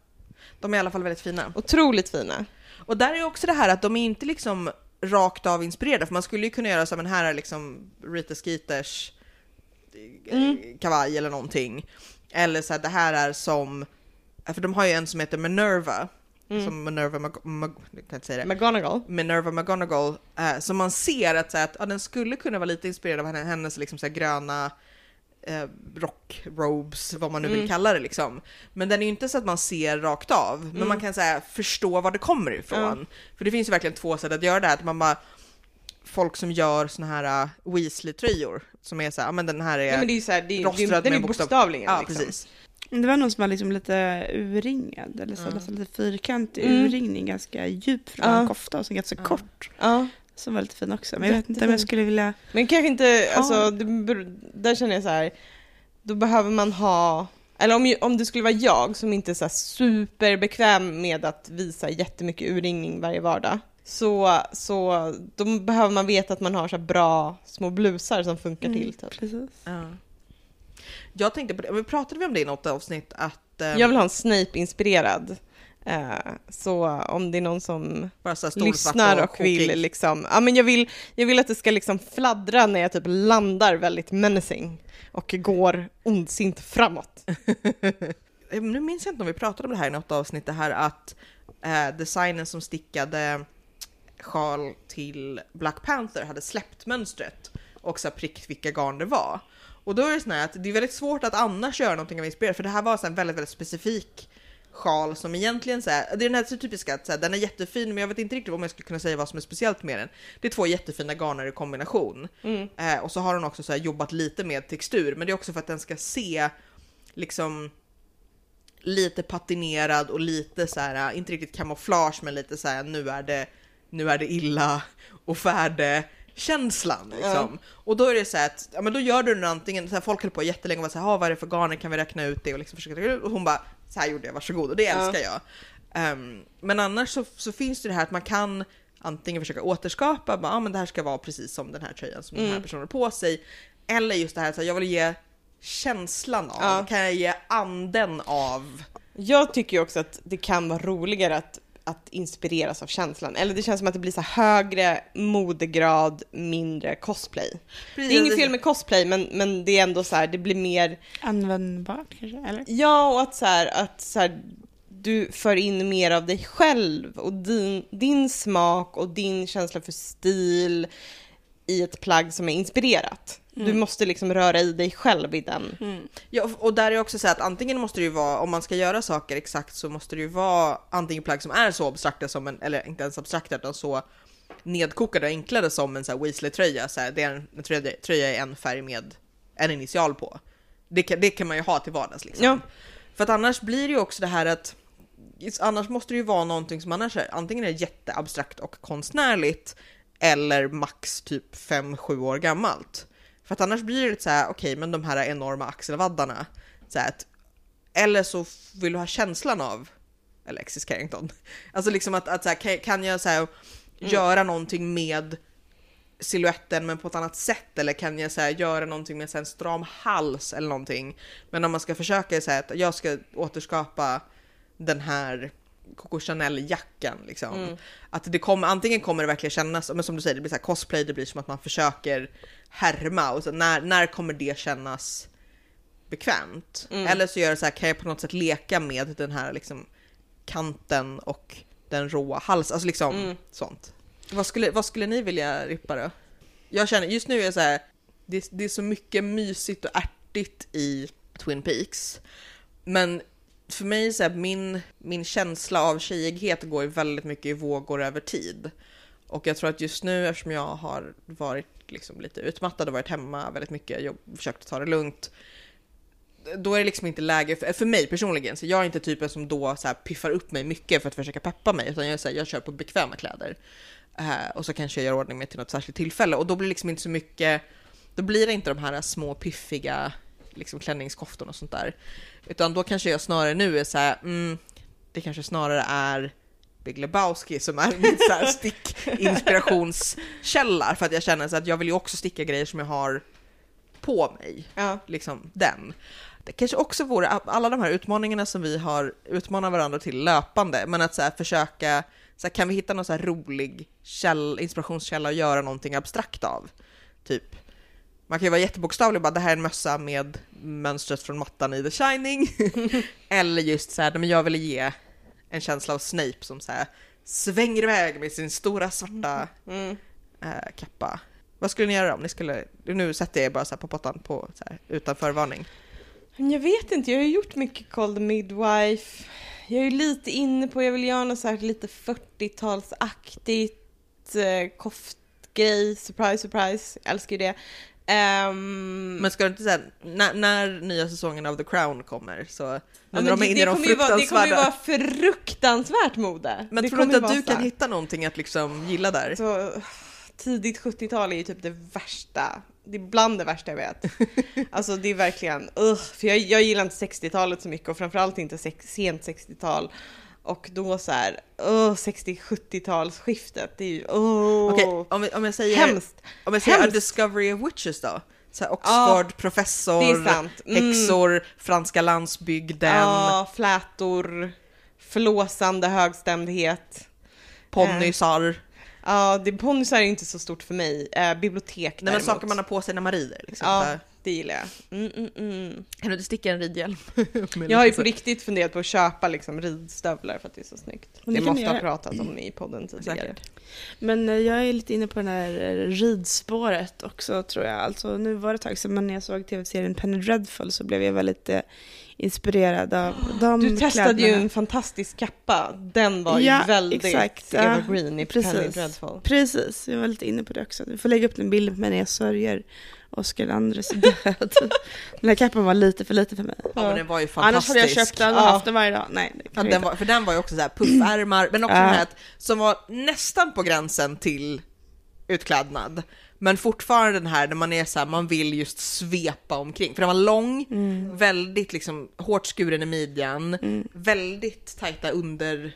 De är i alla fall väldigt fina. Otroligt fina. Och där är också det här att de är inte liksom rakt av inspirerade, för man skulle ju kunna göra så, men här är liksom Rita Skeeters eh, Mm. kavaj eller någonting. Eller så här, det här är som, för de har ju en som heter Minerva, Mm. som Minerva, Mag- Mag- kan inte säga det. McGonagall. Minerva McGonagall, eh, så man ser att, så här, att ja, den skulle kunna vara lite inspirerad av henne, hennes liksom, så här, gröna eh, rock, robes, vad man nu vill Mm. kalla det liksom. Men den är ju inte så att man ser rakt av, men Mm. man kan säga förstå var det kommer ifrån. För det finns ju verkligen två sätt att göra det här, att man bara folk som gör såna här uh, Weasley-tröjor som är så här, ja men den här är Ja, men det är ju så här, det är, rostrad det, den med är en bokstav. bokstavligen Ja, liksom. precis. Det var någon som var liksom lite urringad, eller så nästan lite fyrkantig Mm. urringning, ganska djup från Ja. en kofta och sen ganska Ja. kort. Ja. Som var lite fin också. Men jag vet inte om jag skulle vilja... Men kanske inte, alltså, det, där känner jag så här, då behöver man ha, eller om, om det skulle vara jag som inte är så här superbekväm med att visa jättemycket urringning varje vardag, så, så då behöver man veta att man har så här bra små blusar som funkar Mm, till. Typ. Precis. Ja. Jag tänkte på det, vi pratade vi om det i något avsnitt att eh, Jag vill ha en Snape-inspirerad. Eh, så om det är någon som lyssnar och vill kokig. liksom, ja men jag vill, jag vill att det ska liksom fladdra när jag typ landar väldigt menacing och går ondsint framåt. Eh, Nu minns jag inte om vi pratade om det här i något avsnitt, det här att eh, designen som stickade sjal till Black Panther hade släppt mönstret och så prickt vilka garn det var. Och då är det så här att det är väldigt svårt att annars göra någonting av inspirerat, för det här var så en väldigt, väldigt specifik sjal som egentligen så här, det är den här så typiska att så här, den är jättefin men jag vet inte riktigt om jag skulle kunna säga vad som är speciellt med den. Det är två jättefina garner i kombination. Mm. Eh, och så har hon också så här jobbat lite med textur, men det är också för att den ska se liksom lite patinerad och lite så här, äh, inte riktigt kamouflage, men lite så här, nu är det, nu är det illa och färde känslan liksom. Och då är det så att, ja men då gör du den antingen, så här, folk höll på jättelänge och var så här, "Ha, vad är det för garner, kan vi räkna ut det och liksom försöka, och hon bara, så här gjorde jag, varsågod, och det älskar jag. Ehm, men annars så, så finns det det här att man kan antingen försöka återskapa, bara, ja men det här ska vara precis som den här tröjan som den här Mm. personen har på sig, eller just det här, så här jag vill ge känslan av, Ja. kan jag ge anden av Jag tycker ju också att det kan vara roligare att, att inspireras av känslan. Eller det känns som att det blir så högre modegrad, mindre cosplay. Det är inget fel med cosplay, men, men det är ändå så här, det blir mer Användbart kanske? Eller? Ja, och att så här, att så här, du för in mer av dig själv och din, din smak och din känsla för stil i ett plagg som är inspirerat. Du Mm. måste liksom röra i dig själv i den. Mm. Ja, och där är också så att antingen måste det ju vara, om man ska göra saker exakt så måste det ju vara antingen plagg som är så abstrakta som en, eller inte ens abstrakta utan så nedkokade och enklare som en så här Weasley-tröja. Så här, det är en, en tröja, tröja i en färg med en initial på. Det kan, det kan man ju ha till vardags liksom. Ja. För att annars blir det ju också det här att annars måste det ju vara någonting som annars är antingen är jätteabstrakt och konstnärligt eller max typ 5-7 år gammalt. För att annars blir det lite så här, okej, men de här enorma axelvaddarna. Så att, eller så vill du ha känslan av Alexis Carrington. Alltså liksom att, att så här, kan, jag så här, göra någonting med siluetten men på ett annat sätt eller kan jag så här, göra någonting med så en stram hals eller någonting. Men om man ska försöka säga att jag ska återskapa den här Coco Chanel-jackan liksom. Mm. Att det kommer, antingen kommer det verkligen kännas, men som du säger, det blir så cosplay, det blir som att man försöker härma och så när, när kommer det kännas bekvämt? Mm. Eller så gör det så här, kan jag på något sätt leka med den här liksom kanten och den råa halsen, alltså liksom Mm. sånt. Vad skulle, vad skulle ni vilja rippa då? Jag känner, just nu är jag så här, det, det är så mycket mysigt och ärtigt i Twin Peaks. Men för mig så här, min, min känsla av tjejighet går ju väldigt mycket i vågor över tid. Och jag tror att just nu eftersom jag har varit liksom lite utmattad och varit hemma väldigt mycket, och försökt ta det lugnt. Då är det liksom inte läge, för, för mig personligen, så jag är inte typen som då så här piffar upp mig mycket för att försöka peppa mig, utan jag, så här, jag kör på bekväma kläder. Uh, och så kanske jag gör ordning mig till något särskilt tillfälle och då blir det liksom inte så mycket, då blir det inte de här små piffiga liksom klänningskoftorna och sånt där. Utan då kanske jag snarare nu är så här, mm, det kanske snarare är Big Lebowski som är min så här stick-inspirationskälla för att jag känner så att jag vill ju också sticka grejer som jag har på mig, Ja. liksom den. Det kanske också vore alla de här utmaningarna som vi har utmanat varandra till löpande, men att så försöka, så här, kan vi hitta någon så rolig käll, inspirationskälla och göra någonting abstrakt av? Typ, man kan ju vara jättebokstavlig bara det här är en mössa med mönstret från mattan i The Shining. Eller just så här, men jag ville ge en känsla av Snape som så här svänger iväg med sin stora svarta Mm. eh, kappa. Vad skulle ni göra om ni skulle, nu sätter jag er bara så på pottan på, så här, utan förvarning. Jag vet inte, jag har ju gjort mycket the Midwife. Jag är ju lite inne på, jag vill göra något så här lite 40-talsaktigt eh, koftgrej, surprise surprise, jag älskar ju det. Ehm, Men ska du inte säga, när, när nya säsongen av The Crown kommer så ja, de det, det, de kommer ju vara, det kommer ju vara fruktansvärt mode. Men det tror du inte att du kan hitta någonting att liksom gilla där? Så, tidigt 70-tal är ju typ det värsta. Det är bland det värsta jag vet. Alltså det är verkligen, uh, för jag, jag gillar inte 60-talet så mycket och framförallt inte sex, sent 60-tal. Och då så här, uh, 60-70-talsskiftet, det är ju, uh, Okej, om, om jag säger, hemskt. om jag säger A hemskt. Discovery of Witches då? Så här Ja, Oxford, professor, är sant. Mm. häxor, franska landsbygden, Ja, flätor, förlåsande högstämdhet. ponnysar. Ja, det, ponnysar är inte så stort för mig. Eh, bibliotek Nej men däremot. saker man har på sig när man rider. Liksom. Ja. Det gillar jag. Mm, mm, mm. Kan du inte sticka en ridhjälm? Jag har ju på riktigt funderat på att köpa liksom ridstövlar för att det är så snyggt. Det, det måste ha pratat om i podden tidigare. Säkert. Men eh, jag är lite inne på det här eh, ridspåret också tror jag. Alltså nu var det ett tag sedan, men när jag såg tv-serien Penny Dreadful så blev jag väldigt eh, inspirerad av de Du testade kläderna. ju en fantastisk kappa. Den var Ja, ju väldigt exakt. Evergreen i precis. Penny Dreadful. Precis, jag var lite inne på det också. Du får lägga upp en bild mig när jag sörjer Oscar Andres död. den här kappan var lite för lite för mig. Ja, men den var ju Annars fantastisk. hade jag köpt den och Ja. haft den varje dag. Nej, Ja, den var, för den var ju också så här puffärmar, men också Ja. den här som var nästan på gränsen till utklädnad. Men fortfarande den här där man är så här, man vill just svepa omkring. För den var lång, Mm. väldigt liksom hårt skuren i midjan, väldigt tajta under,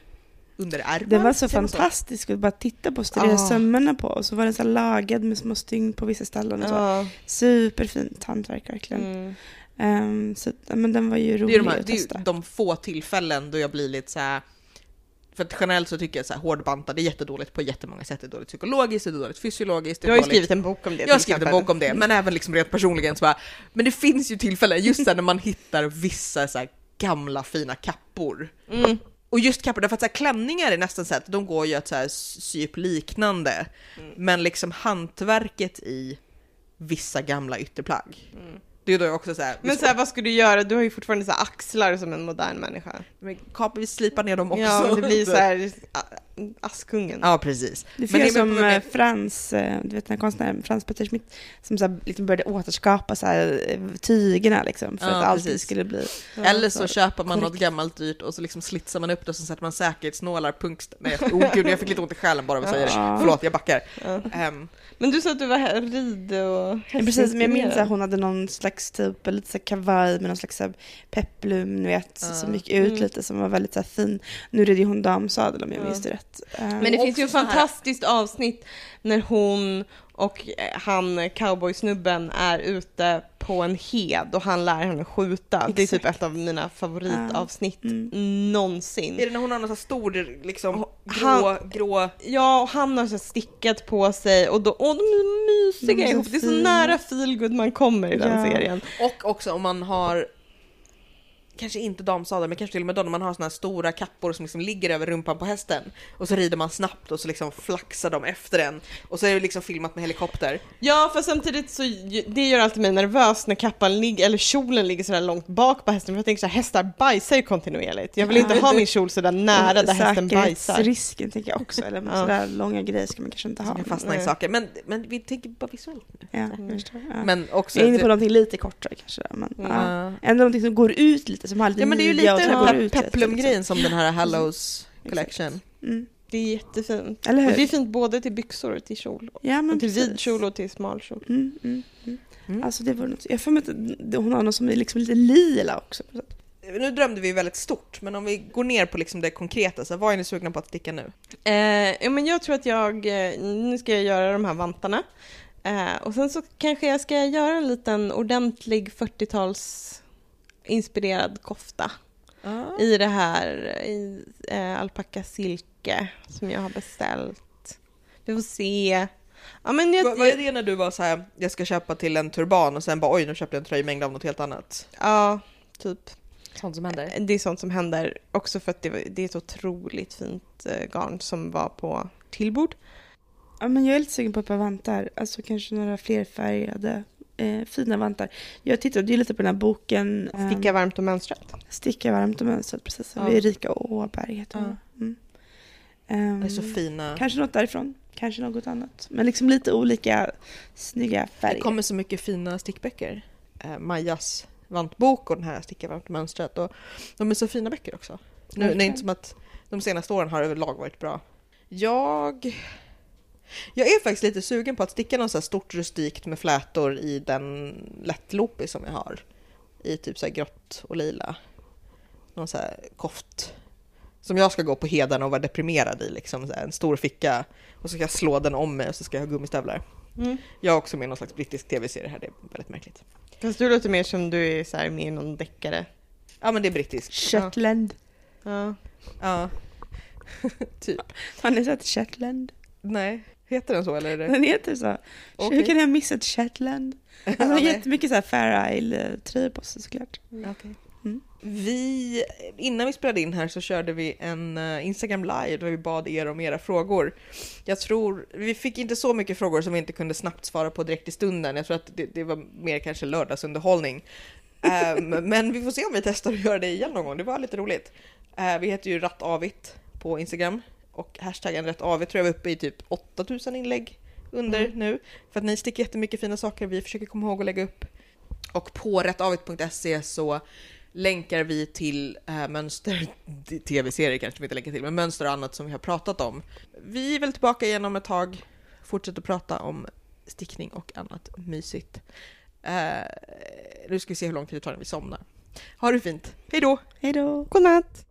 underärmar. Den var så fantastisk att bara titta på studera Ja. sömmarna på. Och så var den så här lagad med små stygn på vissa ställen och så. Ja. Superfint hantverk verkligen. Mm. Ehm, så men den var ju Det är, rolig de, här, att det är testa. ju de få tillfällen då jag blir lite så här. För att generellt så tycker jag så här, hårdbantad är jättedåligt på jättemånga sätt. Det är dåligt psykologiskt, det är dåligt fysiologiskt. Är har ju skrivit en bok om det Jag har skrivit en bok om det, men även liksom rent personligen så bara, men det finns ju tillfällen just där när man hittar vissa så här gamla fina kappor. Mm. Och just kappor, därför att så här, klänningar är nästan så att de går ju att så här sy upp liknande, men liksom hantverket i vissa gamla ytterplagg. Det är då också så här, Men så här, vad ska du göra? Du har ju fortfarande så axlar som en modern människa. men kapar vi slipar ner dem också. Ja, det blir så här Askungen. Ja, precis. Det är som men- eh, Frans, eh, du vet den här konstnären Frans Peter Schmidt, som så här, liksom började återskapa så här, eh, tygerna liksom, för Ja, att precis. skulle bli... Eller så så köper man något korrekt. gammalt dyrt och så liksom slitsar man upp det och så sätter man säkerhetsnålar, punkt... Nej, oh gud, jag fick lite ont i själen bara av att säga det. Förlåt, jag backar. Ja. Ehm, Men du sa att du var här, rid och Ja, precis, men jag minns att hon hade någon slags typ, lite så kavaj med någon slags peplum, ni vet, Ja. som gick ut Mm. lite, som var väldigt så här fin. Nu red ju hon damsadel om jag Ja. minns det rätt. Eh, Men det finns ju ett så fantastiskt avsnitt när hon och eh, han cowboysnubben är ute på en hed och han lär henne skjuta. Det är typ Exakt. ett av mina favoritavsnitt Mm. någonsin. Är det när hon har någon sån här stor, liksom, grå, han- grå... Ja, och han har så stickat på sig och, då, och de är så mysiga De är så ihop. Det är så nära feelgood man kommer i den Ja. serien. Och också om man har, kanske inte damsadel, men kanske till och med då när man har såna här stora kappor som liksom ligger över rumpan på hästen och så rider man snabbt och så liksom flaxar de efter den och så är det liksom filmat med helikopter. Ja, för samtidigt så det gör alltid mig nervös när kappan ligger, eller kjolen ligger sådär långt bak på hästen. För jag tänker så här, hästar bajsar ju kontinuerligt. Jag vill Ja. inte ha min kjol sådär nära där hästen bajsar. Säkerhetsrisken tänker jag också, eller Ja. sådär långa grejer ska man kanske inte ha. Kan fastna i nej. saker. Men, men vi tänker bara visuellt. Ja, Mm. jag förstår. Ja. Men också... jag är inne på någonting lite kortare kanske. Där, men, Mm. ja. Ja. Ändå någonting som går ut lite, som har lite ja men det är ju lite den här lite, peplumgrejen som den här Hallows Exakt. collection. Mm. Det är jättefint. Eller hur? Och det är fint både till byxor och till kjol. Ja, men Och till precis. vid kjol och till smal kjol. Mm, mm, mm. Mm. Alltså det var något, jag för mig att hon har något som är liksom lite lila också. Nu drömde vi väldigt stort, men om vi går ner på liksom det konkreta, så vad är ni sugna på att sticka nu? Eh, ja, men jag tror att jag, eh, nu ska jag göra de här vantarna. Eh, och sen så kanske jag ska göra en liten ordentlig 40-tals inspirerad kofta Ja. i det här i eh, alpacka silke som jag har beställt. Vi får se. Ja, men jag, Vad, vad är det när du var så här, jag ska köpa till en turban och sen bara oj, nu köpte jag en tröjmängd av något helt annat? ja, typ. Sånt som händer. Det är sånt som händer också för att det, det är ett otroligt fint eh, garn som var på tillbord. Ja, men jag är lite sugen på ett par vantar, alltså kanske några flerfärgade eh, fina vantar. Jag tittade ju lite på den här boken eh, Sticka varmt och mönstrat. Sticka varmt och mönstrat, precis. Ja. Erika Åberg heter hon. Mm. Ehm, Det är så fina. Kanske något därifrån, kanske något annat. Men liksom lite olika snygga färger. Det kommer så mycket fina stickböcker. Eh, Majas vantbok och den här Sticka varmt och mönstrat. Och de är så fina böcker också. Nu, det är inte som att de senaste åren har överlag varit bra. Jag... Jag är faktiskt lite sugen på att sticka något så här stort rustikt med flätor i den lättloopy som jag har. I typ så här grått och lila. Någon så här koft. Som jag ska gå på heden och vara deprimerad i liksom. Så här, en stor ficka. Och så ska jag slå den om mig och så ska jag ha gummistövlar. Mm. Jag är också med i någon slags brittisk tv-serie här, det är väldigt märkligt. Fast du låter mer som du är så här med i någon deckare. Ja men det är brittiskt. Shetland. Ja. Ja. typ. Har ni sett Shetland? Nej, heter den så eller? Den heter så. Okej. Hur kan jag ha missat Shetland? Alltså, Ja, har jättemycket så här Fair Isle-tröjor på sig såklart. Okej. Mm. Vi, innan vi spelade in här så körde vi en eh, Instagram live där vi bad er om era frågor. Jag tror, vi fick inte så mycket frågor som vi inte kunde snabbt svara på direkt i stunden. Jag tror att det, det var mer kanske lördagsunderhållning. Ehm, men vi får se om vi testar att göra det igen någon gång, det var lite roligt. Eh, vi heter ju Rattavit på Instagram och hashtaggen Rattavit tror jag var uppe i typ 8000 inlägg under Mm. nu. För att ni sticker jättemycket fina saker, vi försöker komma ihåg att lägga upp. Och på rättavit.se så länkar vi till äh, mönster, tv-serier kanske vi inte länkar till, men mönster och annat som vi har pratat om. Vi är väl tillbaka igen om ett tag, fortsätter prata om stickning och annat mysigt. Eh, nu ska vi se hur lång tid det tar innan vi somnar. Ha det fint, hej då! Hej då! Godnatt!